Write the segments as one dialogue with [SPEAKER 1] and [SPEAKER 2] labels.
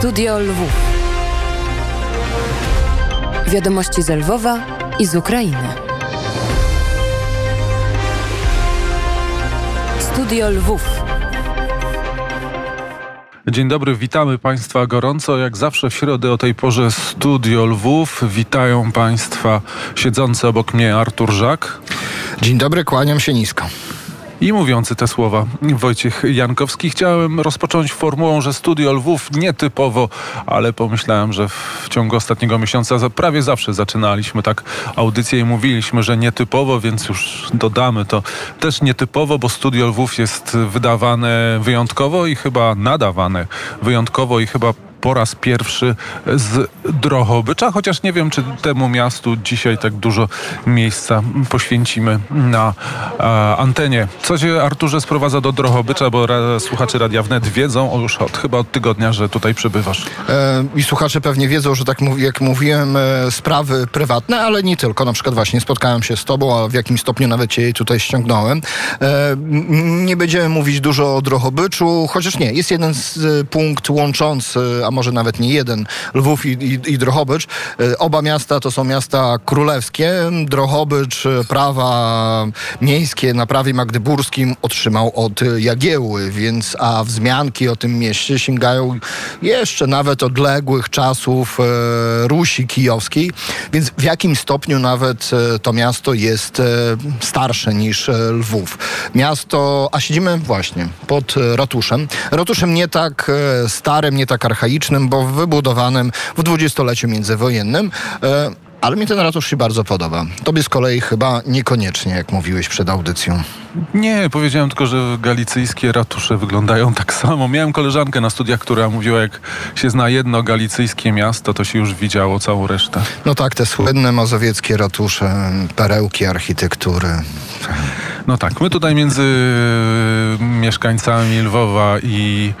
[SPEAKER 1] Studio Lwów. Wiadomości z Lwowa i z Ukrainy. Studio Lwów.
[SPEAKER 2] Dzień dobry, witamy Państwa gorąco. Jak zawsze w środę o tej porze Studio Lwów. Witają Państwa siedzący obok mnie Artur Żak.
[SPEAKER 3] Dzień dobry, kłaniam się nisko.
[SPEAKER 2] I mówiący te słowa Wojciech Jankowski. Chciałem rozpocząć formułą, że Studio Lwów nietypowo, ale pomyślałem, że w ciągu ostatniego miesiąca prawie zawsze zaczynaliśmy tak audycję i mówiliśmy, że nietypowo, więc już dodamy to też nietypowo, bo Studio Lwów jest wydawane wyjątkowo i chyba nadawane wyjątkowo i chyba po raz pierwszy z Drohobycza, chociaż nie wiem, czy temu miastu dzisiaj tak dużo miejsca poświęcimy na e, antenie. Co się, Arturze, sprowadza do Drohobycza, bo ra, słuchacze Radia Wnet wiedzą już od, chyba od tygodnia, że tutaj przybywasz.
[SPEAKER 3] E, I słuchacze pewnie wiedzą, że tak jak mówiłem, e, sprawy prywatne, ale nie tylko. Na przykład właśnie spotkałem się z tobą, a w jakim stopniu nawet cię tutaj ściągnąłem. E, nie będziemy mówić dużo o Drohobyczu, chociaż nie, jest jeden z, e, punkt łączący może nawet nie jeden, Lwów i, i, i Drohobycz. E, oba miasta to są miasta królewskie. Drohobycz e, prawa miejskie na prawie magdeburskim otrzymał od Jagiełły, więc a wzmianki o tym mieście sięgają jeszcze nawet odległych czasów e, Rusi Kijowskiej, więc w jakim stopniu nawet to miasto jest starsze niż Lwów. Miasto, a siedzimy właśnie pod ratuszem. Ratuszem nie tak starym, nie tak archaicznym, bo wybudowanym w dwudziestoleciu międzywojennym. E, ale mi ten ratusz się bardzo podoba. Tobie z kolei chyba niekoniecznie, jak mówiłeś przed audycją.
[SPEAKER 2] Nie, powiedziałem tylko, że galicyjskie ratusze wyglądają tak samo. Miałem koleżankę na studiach, która mówiła, jak się zna jedno galicyjskie miasto, to się już widziało całą resztę.
[SPEAKER 3] No tak, te słynne mazowieckie ratusze, perełki architektury.
[SPEAKER 2] No tak, my tutaj między mieszkańcami Lwowa i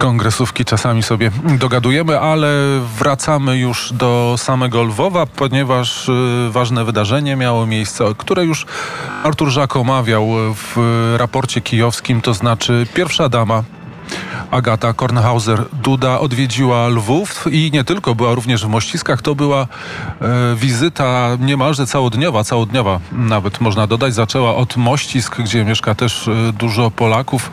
[SPEAKER 2] kongresówki czasami sobie dogadujemy, ale wracamy już do samego Lwowa, ponieważ y, ważne wydarzenie miało miejsce, które już Artur Żak omawiał w raporcie kijowskim, to znaczy pierwsza dama Agata Kornhauser-Duda odwiedziła Lwów i nie tylko, była również w Mościskach. To była e, wizyta niemalże całodniowa, całodniowa nawet można dodać. Zaczęła od Mościsk, gdzie mieszka też e, dużo Polaków.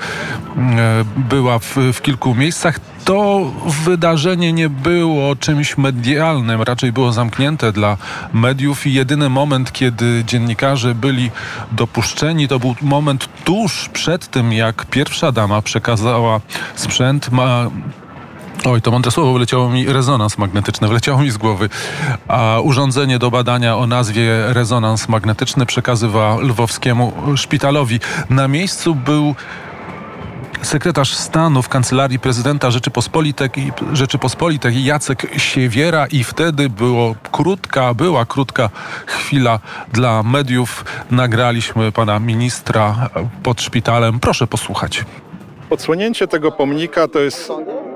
[SPEAKER 2] E, była w, w kilku miejscach to wydarzenie nie było czymś medialnym, raczej było zamknięte dla mediów i jedyny moment, kiedy dziennikarze byli dopuszczeni, to był moment tuż przed tym, jak pierwsza dama przekazała sprzęt. Ma, Oj, to mądre słowo, wyleciało mi rezonans magnetyczny, wyleciało mi z głowy. A urządzenie do badania o nazwie rezonans magnetyczny przekazywa lwowskiemu szpitalowi. Na miejscu był sekretarz stanu w kancelarii prezydenta Rzeczypospolitej, Rzeczypospolitej Jacek Siewiera i wtedy było krótka, była krótka chwila dla mediów. Nagraliśmy pana ministra pod szpitalem. Proszę posłuchać.
[SPEAKER 4] Odsłonięcie tego pomnika to jest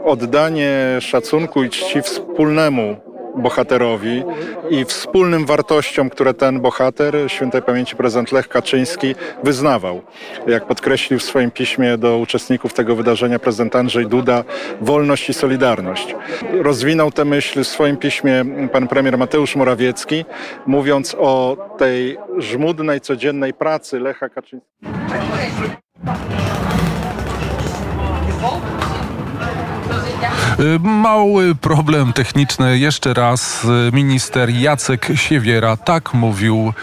[SPEAKER 4] oddanie szacunku i czci wspólnemu bohaterowi i wspólnym wartościom, które ten bohater, świętej pamięci prezydent Lech Kaczyński, wyznawał. Jak podkreślił w swoim piśmie do uczestników tego wydarzenia prezydent Andrzej Duda, wolność i solidarność. Rozwinął tę myśl w swoim piśmie pan premier Mateusz Morawiecki, mówiąc o tej żmudnej, codziennej pracy Lecha Kaczyńskiego.
[SPEAKER 2] Y, mały problem techniczny. Jeszcze raz y, minister Jacek Siewiera tak mówił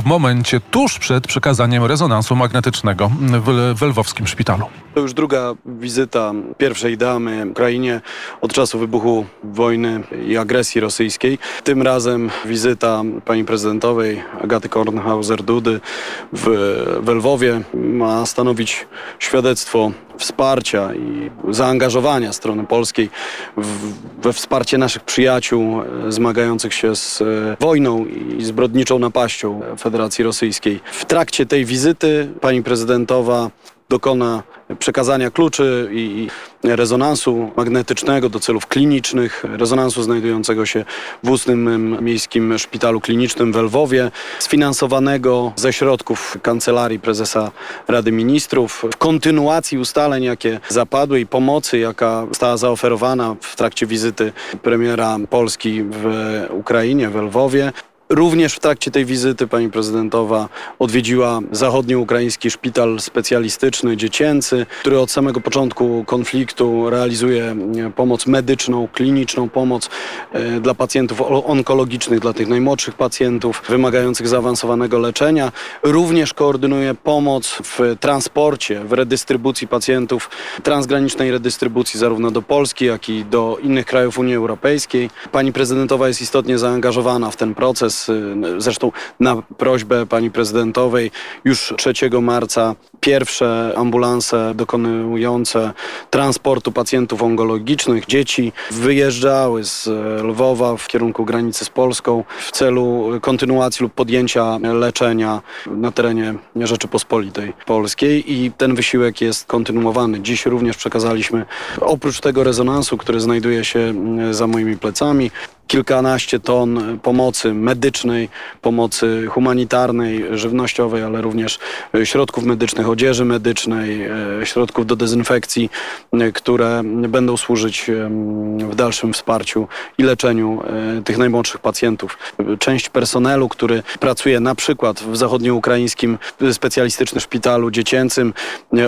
[SPEAKER 2] w momencie tuż przed przekazaniem rezonansu magnetycznego w, w lwowskim szpitalu.
[SPEAKER 5] To już druga wizyta pierwszej damy Ukrainie od czasu wybuchu wojny i agresji rosyjskiej. Tym razem wizyta pani prezydentowej Agaty Kornhauser-Dudy w, w Lwowie ma stanowić świadectwo wsparcia i zaangażowania strony polskiej w, we wsparcie naszych przyjaciół zmagających się z e, wojną i zbrodniczą napaścią Federacji Rosyjskiej. W trakcie tej wizyty pani prezydentowa dokona przekazania kluczy i rezonansu magnetycznego do celów klinicznych, rezonansu znajdującego się w ustnym miejskim szpitalu klinicznym w Lwowie, sfinansowanego ze środków Kancelarii Prezesa Rady Ministrów, w kontynuacji ustaleń, jakie zapadły i pomocy, jaka została zaoferowana w trakcie wizyty premiera Polski w Ukrainie, w Lwowie. Również w trakcie tej wizyty pani prezydentowa odwiedziła zachodnioukraiński szpital specjalistyczny dziecięcy, który od samego początku konfliktu realizuje e, pomoc medyczną, kliniczną pomoc e, dla pacjentów onkologicznych, dla tych najmłodszych pacjentów wymagających zaawansowanego leczenia. Również koordynuje pomoc w transporcie, w redystrybucji pacjentów, transgranicznej redystrybucji zarówno do Polski, jak i do innych krajów Unii Europejskiej. Pani prezydentowa jest istotnie zaangażowana w ten proces Zresztą na prośbę pani prezydentowej już 3 marca pierwsze ambulanse dokonujące transportu pacjentów onkologicznych, dzieci, wyjeżdżały z Lwowa w kierunku granicy z Polską w celu kontynuacji lub podjęcia leczenia na terenie Rzeczypospolitej Polskiej i ten wysiłek jest kontynuowany. Dziś również przekazaliśmy oprócz tego rezonansu, który znajduje się za moimi plecami, kilkanaście ton pomocy medycznej, pomocy humanitarnej, żywnościowej, ale również e, środków medycznych, odzieży medycznej, e, środków do dezynfekcji, e, które będą służyć w dalszym wsparciu i leczeniu tych najmłodszych pacjentów. Część personelu, który pracuje na przykład w zachodnioukraińskim specjalistycznym szpitalu dziecięcym,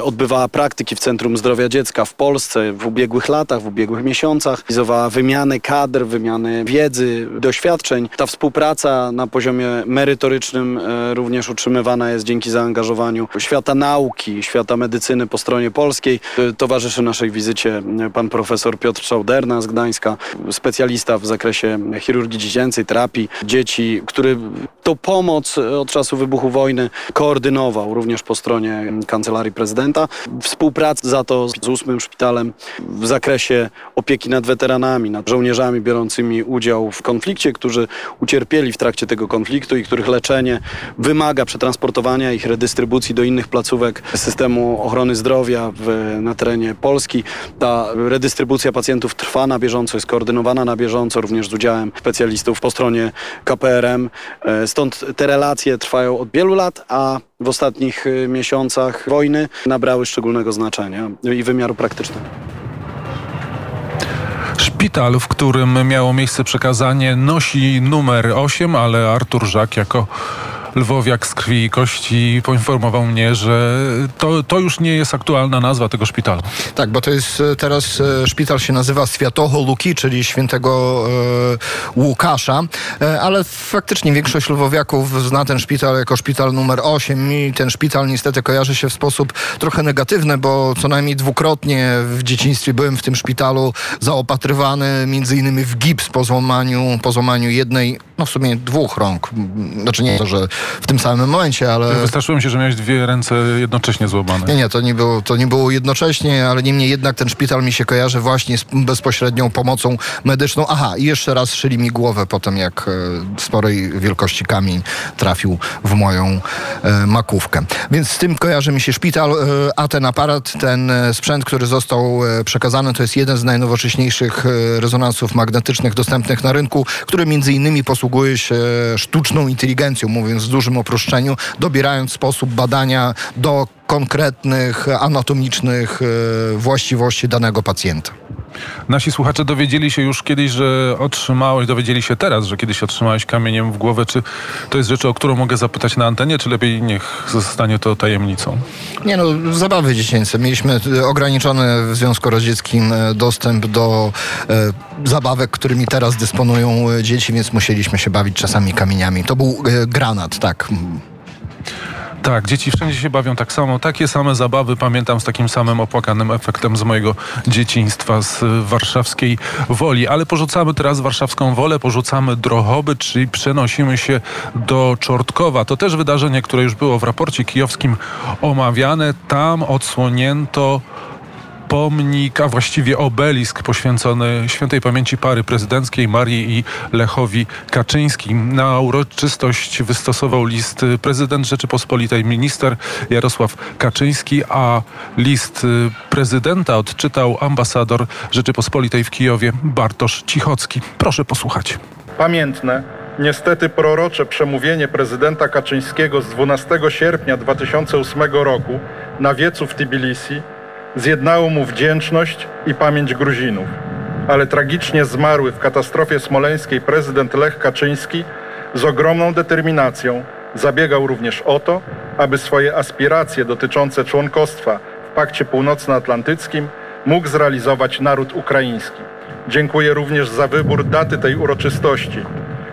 [SPEAKER 5] odbywała praktyki w Centrum Zdrowia Dziecka w Polsce w ubiegłych latach, w ubiegłych miesiącach, realizowała wymianę kadr, wymianę wiedzy, doświadczeń. Ta współpraca na poziomie merytorycznym e, również utrzymywana jest dzięki zaangażowaniu świata nauki, świata medycyny po stronie polskiej. E, towarzyszy naszej wizycie e, pan profesor Piotr Czauderna z Gdańska, specjalista w zakresie chirurgii dziecięcej, terapii dzieci, który tą pomoc od czasu wybuchu wojny koordynował również po stronie Kancelarii Prezydenta. Współpraca za to z ósmym szpitalem w zakresie opieki nad weteranami, nad żołnierzami biorącymi udział udział w konflikcie, którzy ucierpieli w trakcie tego konfliktu i których leczenie wymaga przetransportowania ich redystrybucji do innych placówek systemu ochrony zdrowia w, na terenie Polski. Ta redystrybucja pacjentów trwa na bieżąco, jest koordynowana na bieżąco, również z udziałem specjalistów po stronie KPRM. E, stąd te relacje trwają od wielu lat, a w ostatnich e, miesiącach wojny nabrały szczególnego znaczenia i wymiaru praktycznego.
[SPEAKER 2] Szpital, w którym miało miejsce przekazanie, nosi numer 8, ale Artur Żak jako Lwowiak z krwi i kości poinformował mnie, że to, to już nie jest aktualna nazwa tego szpitala.
[SPEAKER 3] Tak, bo to jest e, teraz e, szpital się nazywa Światoho Luki, czyli świętego e, Łukasza, e, ale faktycznie większość lwowiaków zna ten szpital jako szpital numer 8 i ten szpital niestety kojarzy się w sposób trochę negatywny, bo co najmniej dwukrotnie w dzieciństwie byłem w tym szpitalu zaopatrywany między innymi w gips po złamaniu, po złamaniu jednej, no w sumie dwóch rąk. Znaczy nie to, że w tym samym momencie, ale...
[SPEAKER 2] Wystarczyło mi się, że miałeś dwie ręce jednocześnie złamane.
[SPEAKER 3] Nie, nie, to nie było, to nie było jednocześnie, ale niemniej jednak ten szpital mi się kojarzy właśnie z bezpośrednią pomocą medyczną. Aha, i jeszcze raz szyli mi głowę po tym, jak e, sporej wielkości kamień trafił w moją e, makówkę. Więc z tym kojarzy mi się szpital, e, a ten aparat, ten sprzęt, który został przekazany, to jest jeden z najnowocześniejszych rezonansów magnetycznych dostępnych na rynku, który między innymi posługuje się sztuczną inteligencją, mówiąc w dużym uproszczeniu, dobierając sposób badania do konkretnych anatomicznych e, właściwości danego pacjenta.
[SPEAKER 2] Nasi słuchacze dowiedzieli się już kiedyś, że otrzymałeś, dowiedzieli się teraz, że kiedyś otrzymałeś kamieniem w głowę. Czy to jest rzecz, o którą mogę zapytać na antenie, czy lepiej niech zostanie to tajemnicą?
[SPEAKER 3] Nie no, zabawy dziecięce. Mieliśmy e, ograniczony w Związku Radzieckim e, dostęp do e, zabawek, którymi teraz dysponują dzieci, więc musieliśmy się bawić czasami kamieniami. To był e, granat, tak.
[SPEAKER 2] Tak, dzieci wszędzie się bawią tak samo. Takie same zabawy pamiętam z takim samym opłakanym efektem z mojego dzieciństwa z warszawskiej Woli. Ale porzucamy teraz warszawską Wolę, porzucamy Drochoby, czyli przenosimy się do Czortkowa. To też wydarzenie, które już było w raporcie kijowskim omawiane. Tam odsłonięto pomnik, a właściwie obelisk poświęcony świętej pamięci pary prezydenckiej Marii i Lechowi Kaczyńskim. Na uroczystość wystosował list prezydent Rzeczypospolitej minister Jarosław Kaczyński, a list prezydenta odczytał ambasador Rzeczypospolitej w Kijowie Bartosz Cichocki. Proszę posłuchać.
[SPEAKER 4] Pamiętne, niestety prorocze przemówienie prezydenta Kaczyńskiego z 12 sierpnia 2008 roku na wiecu w Tbilisi zjednało mu wdzięczność i pamięć Gruzinów. Ale tragicznie zmarły w katastrofie smoleńskiej prezydent Lech Kaczyński z ogromną determinacją zabiegał również o to, aby swoje aspiracje dotyczące członkostwa w Pakcie Północnoatlantyckim mógł zrealizować naród ukraiński. Dziękuję również za wybór daty tej uroczystości.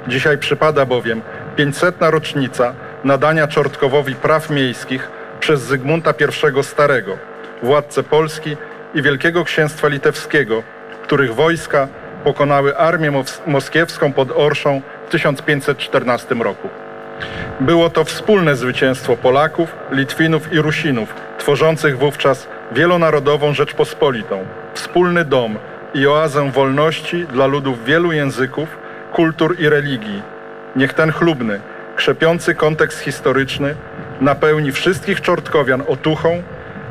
[SPEAKER 4] Dzisiaj przypada bowiem 500. rocznica nadania Czortkowowi praw miejskich przez Zygmunta I Starego, władcę Polski i Wielkiego Księstwa Litewskiego, których wojska pokonały armię moskiewską pod Orszą w 1514 roku. Było to wspólne zwycięstwo Polaków, Litwinów i Rusinów, tworzących wówczas wielonarodową Rzeczpospolitą, wspólny dom i oazę wolności dla ludów wielu języków, kultur i religii. Niech ten chlubny, krzepiący kontekst historyczny napełni wszystkich czortkowian otuchą,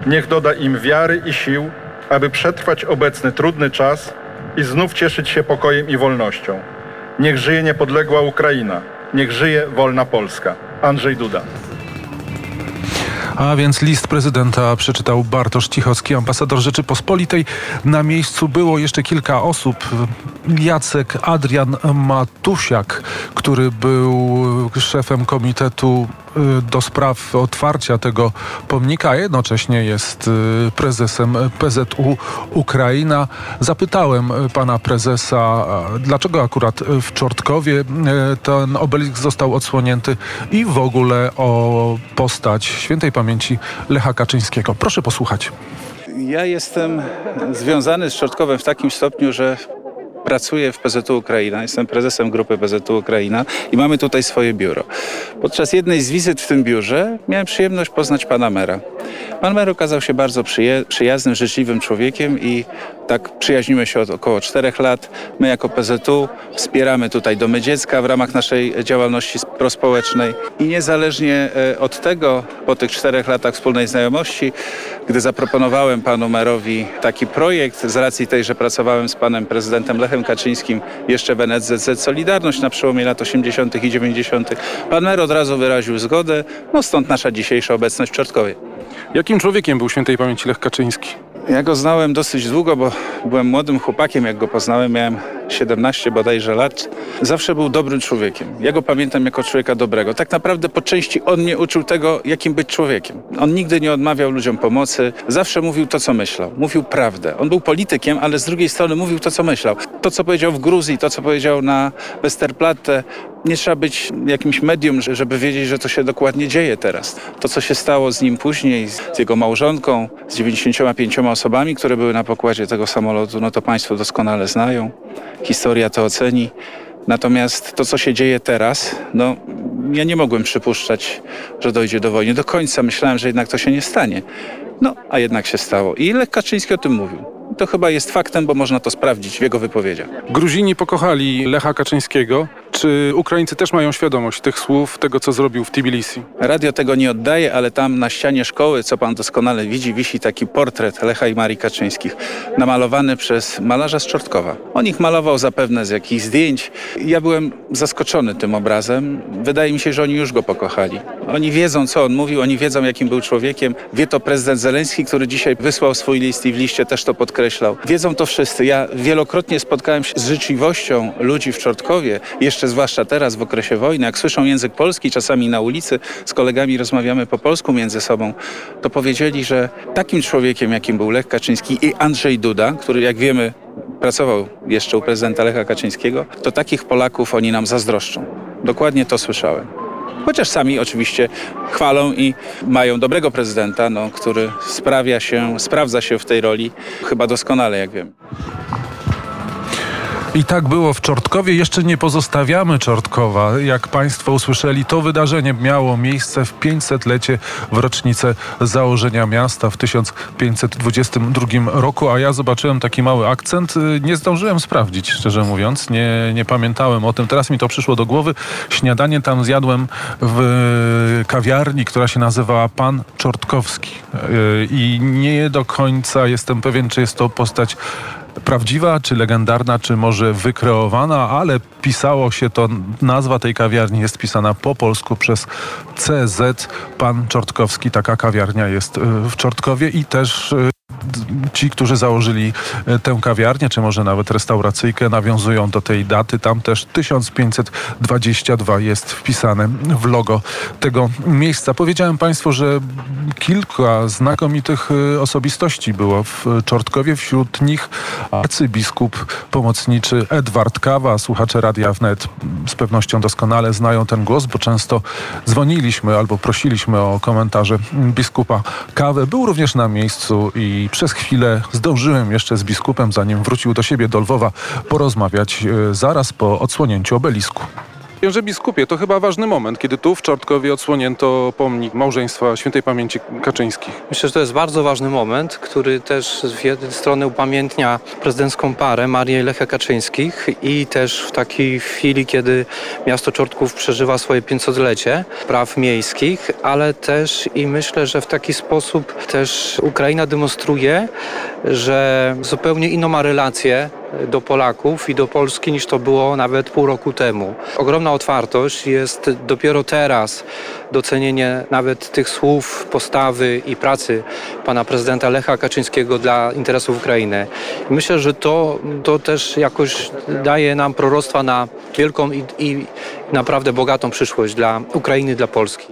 [SPEAKER 4] niech doda im wiary i sił, aby przetrwać obecny trudny czas i znów cieszyć się pokojem i wolnością. Niech żyje niepodległa Ukraina, niech żyje wolna Polska. Andrzej Duda.
[SPEAKER 2] A więc list prezydenta przeczytał Bartosz Cichocki, ambasador Rzeczypospolitej. Na miejscu było jeszcze kilka osób. Jacek Adrian Matusiak, który był szefem komitetu do spraw otwarcia tego pomnika, a jednocześnie jest y, prezesem PZU Ukraina. Zapytałem pana prezesa, dlaczego akurat w Czortkowie y, ten obelisk został odsłonięty i w ogóle o postać świętej pamięci Lecha Kaczyńskiego. Proszę posłuchać.
[SPEAKER 6] Ja jestem związany z Czortkowem w takim stopniu, że pracuję w PZU Ukraina, jestem prezesem grupy PZU Ukraina i mamy tutaj swoje biuro. Podczas jednej z wizyt w tym biurze miałem przyjemność poznać pana mera. Pan mer okazał się bardzo przyjaznym, życzliwym człowiekiem i tak przyjaźnimy się od około czterech lat. My jako PZU wspieramy tutaj domy dziecka w ramach naszej działalności prospołecznej i niezależnie e, od tego, po tych czterech latach wspólnej znajomości, gdy zaproponowałem panu merowi taki projekt, z racji tej, że pracowałem z panem prezydentem Lechem Kaczyńskim jeszcze w NSZZ Solidarność na przełomie lat 80. i 90., pan mer od razu wyraził zgodę, no stąd nasza dzisiejsza obecność w Czortkowie.
[SPEAKER 2] Jakim człowiekiem był świętej pamięci Lech Kaczyński?
[SPEAKER 6] Ja go znałem dosyć długo, bo byłem młodym chłopakiem, jak go poznałem. Miałem 17 bodajże lat. Zawsze był dobrym człowiekiem. Ja go pamiętam jako człowieka dobrego. Tak naprawdę po części on mnie uczył tego, jakim być człowiekiem. On nigdy nie odmawiał ludziom pomocy. Zawsze mówił to, co myślał. Mówił prawdę. On był politykiem, ale z drugiej strony mówił to, co myślał. To, co powiedział w Gruzji, to, co powiedział na Westerplatte, nie trzeba być jakimś medium, żeby wiedzieć, że to się dokładnie dzieje teraz. To, co się stało z nim później, z jego małżonką, z 95 osobami, które były na pokładzie tego samolotu, no to Państwo doskonale znają. Historia to oceni. Natomiast to, co się dzieje teraz, no ja nie mogłem przypuszczać, że dojdzie do wojny. Do końca myślałem, że jednak to się nie stanie. No, a jednak się stało. I Lech Kaczyński o tym mówił. To chyba jest faktem, bo można to sprawdzić w jego wypowiedziach.
[SPEAKER 2] Gruzini pokochali Lecha Kaczyńskiego. Czy Ukraińcy też mają świadomość tych słów, tego co zrobił w Tbilisi?
[SPEAKER 6] Radio tego nie oddaje, ale tam na ścianie szkoły, co pan doskonale widzi, wisi taki portret Lecha i Marii Kaczyńskich, namalowany przez malarza z Czortkowa. On ich malował zapewne z jakichś zdjęć. Ja byłem zaskoczony tym obrazem. Wydaje mi się, że oni już go pokochali. Oni wiedzą, co on mówił, oni wiedzą, jakim był człowiekiem. Wie to prezydent Zeleński, który dzisiaj wysłał swój list i w liście też to podkreślał. Wiedzą to wszyscy. Ja wielokrotnie spotkałem się z życzliwością ludzi w Czortkowie, jeszcze zwłaszcza teraz w okresie wojny. Jak słyszą język polski, czasami na ulicy z kolegami rozmawiamy po polsku między sobą, to powiedzieli, że takim człowiekiem, jakim był Lech Kaczyński i Andrzej Duda, który jak wiemy pracował jeszcze u prezydenta Lecha Kaczyńskiego, to takich Polaków oni nam zazdroszczą. Dokładnie to słyszałem. Chociaż sami oczywiście chwalą i mają dobrego prezydenta, no, który sprawia się, sprawdza się w tej roli chyba doskonale, jak wiem.
[SPEAKER 2] I tak było w Czortkowie. Jeszcze nie pozostawiamy Czortkowa. Jak Państwo usłyszeli, to wydarzenie miało miejsce w 500-lecie w rocznicę założenia miasta w 1522 roku, a ja zobaczyłem taki mały akcent. Nie zdążyłem sprawdzić, szczerze mówiąc. Nie, nie pamiętałem o tym. Teraz mi to przyszło do głowy. Śniadanie tam zjadłem w kawiarni, która się nazywała Pan Czortkowski. I nie do końca jestem pewien, czy jest to postać prawdziwa, czy legendarna, czy może wykreowana, ale pisało się to, nazwa tej kawiarni jest pisana po polsku przez CZ. Pan Czortkowski, taka kawiarnia jest y, w Czortkowie i też y, ci, którzy założyli y, tę kawiarnię, czy może nawet restauracyjkę, nawiązują do tej daty. Tam też 1522 jest wpisane w logo tego miejsca. Powiedziałem Państwu, że kilka znakomitych osobistości było w Czortkowie. Wśród nich arcybiskup pomocniczy Edward Kawa. Słuchacze Radia Wnet z pewnością doskonale znają ten głos, bo często dzwoniliśmy albo prosiliśmy o komentarze biskupa Kawę. Był również na miejscu i przez chwilę zdążyłem jeszcze z biskupem, zanim wrócił do siebie do Lwowa, porozmawiać e, zaraz po odsłonięciu obelisku. Księże biskupie, to chyba ważny moment, kiedy tu w Czortkowie odsłonięto pomnik małżeństwa świętej pamięci Kaczyńskich.
[SPEAKER 7] Myślę, że to jest bardzo ważny moment, który też z jednej strony upamiętnia prezydencką parę Marię i Lecha Kaczyńskich i też w takiej chwili, kiedy miasto Czortków przeżywa swoje 500-lecie praw miejskich, ale też i myślę, że w taki sposób też Ukraina demonstruje, że zupełnie inną ma relację do Polaków i do Polski niż to było nawet pół roku temu. Ogromna otwartość jest dopiero teraz docenienie nawet tych słów, postawy i pracy pana prezydenta Lecha Kaczyńskiego dla interesów Ukrainy. Myślę, że to, to też jakoś daje nam proroctwa na wielką i, i naprawdę bogatą przyszłość dla Ukrainy, dla Polski.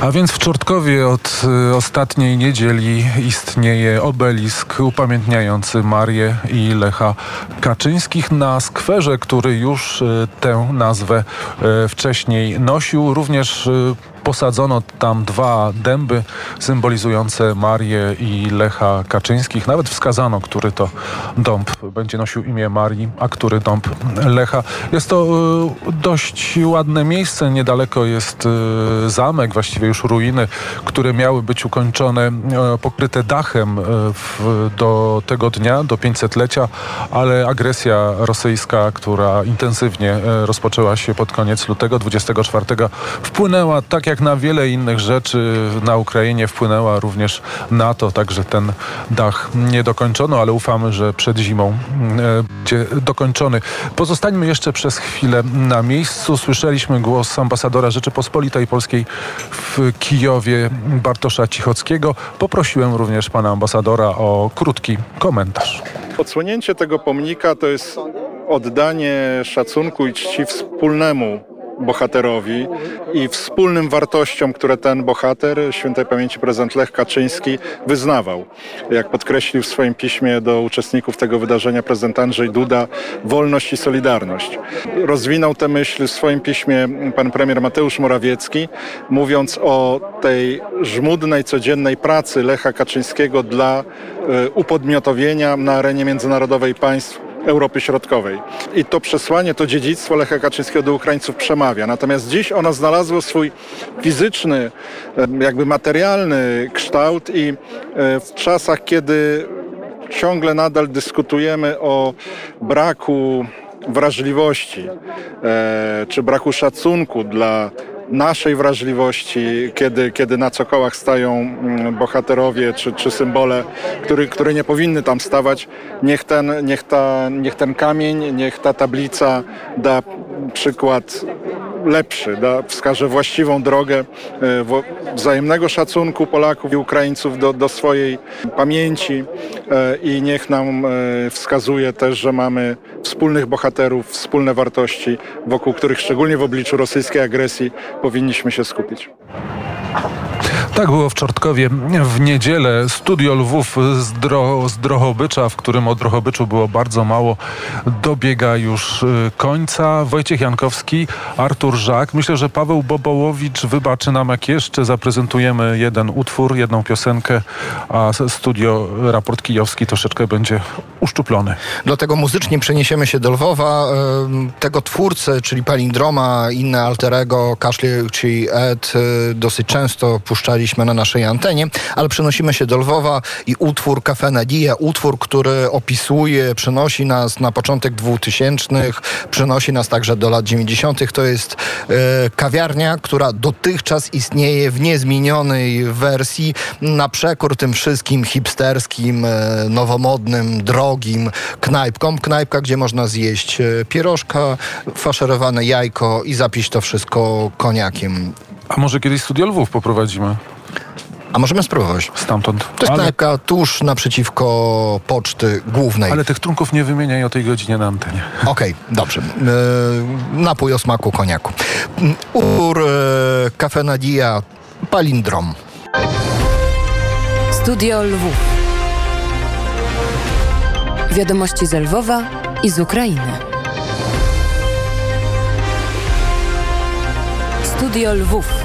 [SPEAKER 2] A więc w Czortkowie od y, ostatniej niedzieli istnieje obelisk upamiętniający Marię i Lecha Kaczyńskich na skwerze, który już y, tę nazwę y, wcześniej nosił. Również Posadzono tam dwa dęby symbolizujące Marię i Lecha Kaczyńskich. Nawet wskazano, który to dąb będzie nosił imię Marii, a który dąb Lecha. Jest to y, dość ładne miejsce. Niedaleko jest y, zamek, właściwie już ruiny, które miały być ukończone, y, pokryte dachem do tego dnia, do 500-lecia, ale agresja rosyjska, która intensywnie rozpoczęła się pod koniec lutego 24, wpłynęła tak jak jak na wiele innych rzeczy na Ukrainie wpłynęła również na to, także ten dach nie dokończono, ale ufamy, że przed zimą e, będzie dokończony. Pozostańmy jeszcze przez chwilę na miejscu. Słyszeliśmy głos ambasadora Rzeczypospolitej Polskiej w Kijowie, Bartosza Cichockiego. Poprosiłem również pana ambasadora o krótki komentarz.
[SPEAKER 4] Odsłonięcie tego pomnika to jest oddanie szacunku i czci wspólnemu bohaterowi i wspólnym wartościom, które ten bohater, świętej pamięci prezydent Lech Kaczyński, wyznawał. Jak podkreślił w swoim piśmie do uczestników tego wydarzenia prezydent Andrzej Duda, wolność i solidarność. Rozwinął tę myśl w swoim piśmie pan premier Mateusz Morawiecki, mówiąc o tej żmudnej, codziennej pracy Lecha Kaczyńskiego dla e, upodmiotowienia na arenie międzynarodowej państw Europy Środkowej. I to przesłanie, to dziedzictwo Lecha Kaczyńskiego do Ukraińców przemawia. Natomiast dziś ono znalazło swój fizyczny, jakby materialny kształt i w czasach, kiedy ciągle nadal dyskutujemy o braku wrażliwości e, czy braku szacunku dla naszej wrażliwości, kiedy, kiedy na cokołach stają mm, bohaterowie czy, czy symbole, który, które nie powinny tam stawać. Niech ten, niech, ta, niech ten kamień, niech ta tablica da przykład lepszy, da, wskaże właściwą drogę e, wzajemnego szacunku Polaków i Ukraińców do, do swojej pamięci e, i niech nam e, wskazuje też, że mamy wspólnych bohaterów, wspólne wartości, wokół których szczególnie w obliczu rosyjskiej agresji powinniśmy się skupić.
[SPEAKER 2] Tak było w Czortkowie w niedzielę. Studio Lwów z, Dro, z Drohobycza, w którym o Drohobyczu było bardzo mało, dobiega już y, końca. Wojciech Jankowski, Artur Żak. Myślę, że Paweł Bobołowicz wybaczy nam, jak jeszcze zaprezentujemy jeden utwór, jedną piosenkę, a studio Raport Kijowski troszeczkę będzie uszczuplony.
[SPEAKER 3] Dlatego muzycznie przeniesiemy się do Lwowa. Tego twórcę, czyli Palindroma, inne alterego, Kaszle czy Ed, y, dosyć często puszczaliśmy na naszej antenie, ale przenosimy się do Lwowa i utwór Cafe Nadia, utwór, który opisuje, przenosi nas na początek 2000, przenosi nas także do lat 90. To jest y, kawiarnia, która dotychczas istnieje w niezmienionej wersji, na przekór tym wszystkim hipsterskim, y, nowomodnym, drogim knajpkom. Knajpka, gdzie można zjeść y, pierożka, faszerowane jajko i zapić to wszystko koniakiem.
[SPEAKER 2] A może kiedyś Studio Lwów poprowadzimy
[SPEAKER 3] A możemy spróbować.
[SPEAKER 2] stamtąd?
[SPEAKER 3] To jest
[SPEAKER 2] ale,
[SPEAKER 3] knajpka tuż naprzeciwko poczty głównej.
[SPEAKER 2] ale tych trunków nie wymieniaj o tej godzinie na antenie.
[SPEAKER 3] Okej, dobrze. E, napój o smaku koniaku. Ur, e, Cafe Nadia, palindrom.
[SPEAKER 1] Studio Lwów. Wiadomości z Lwowa i z Ukrainy. Studio Lwów.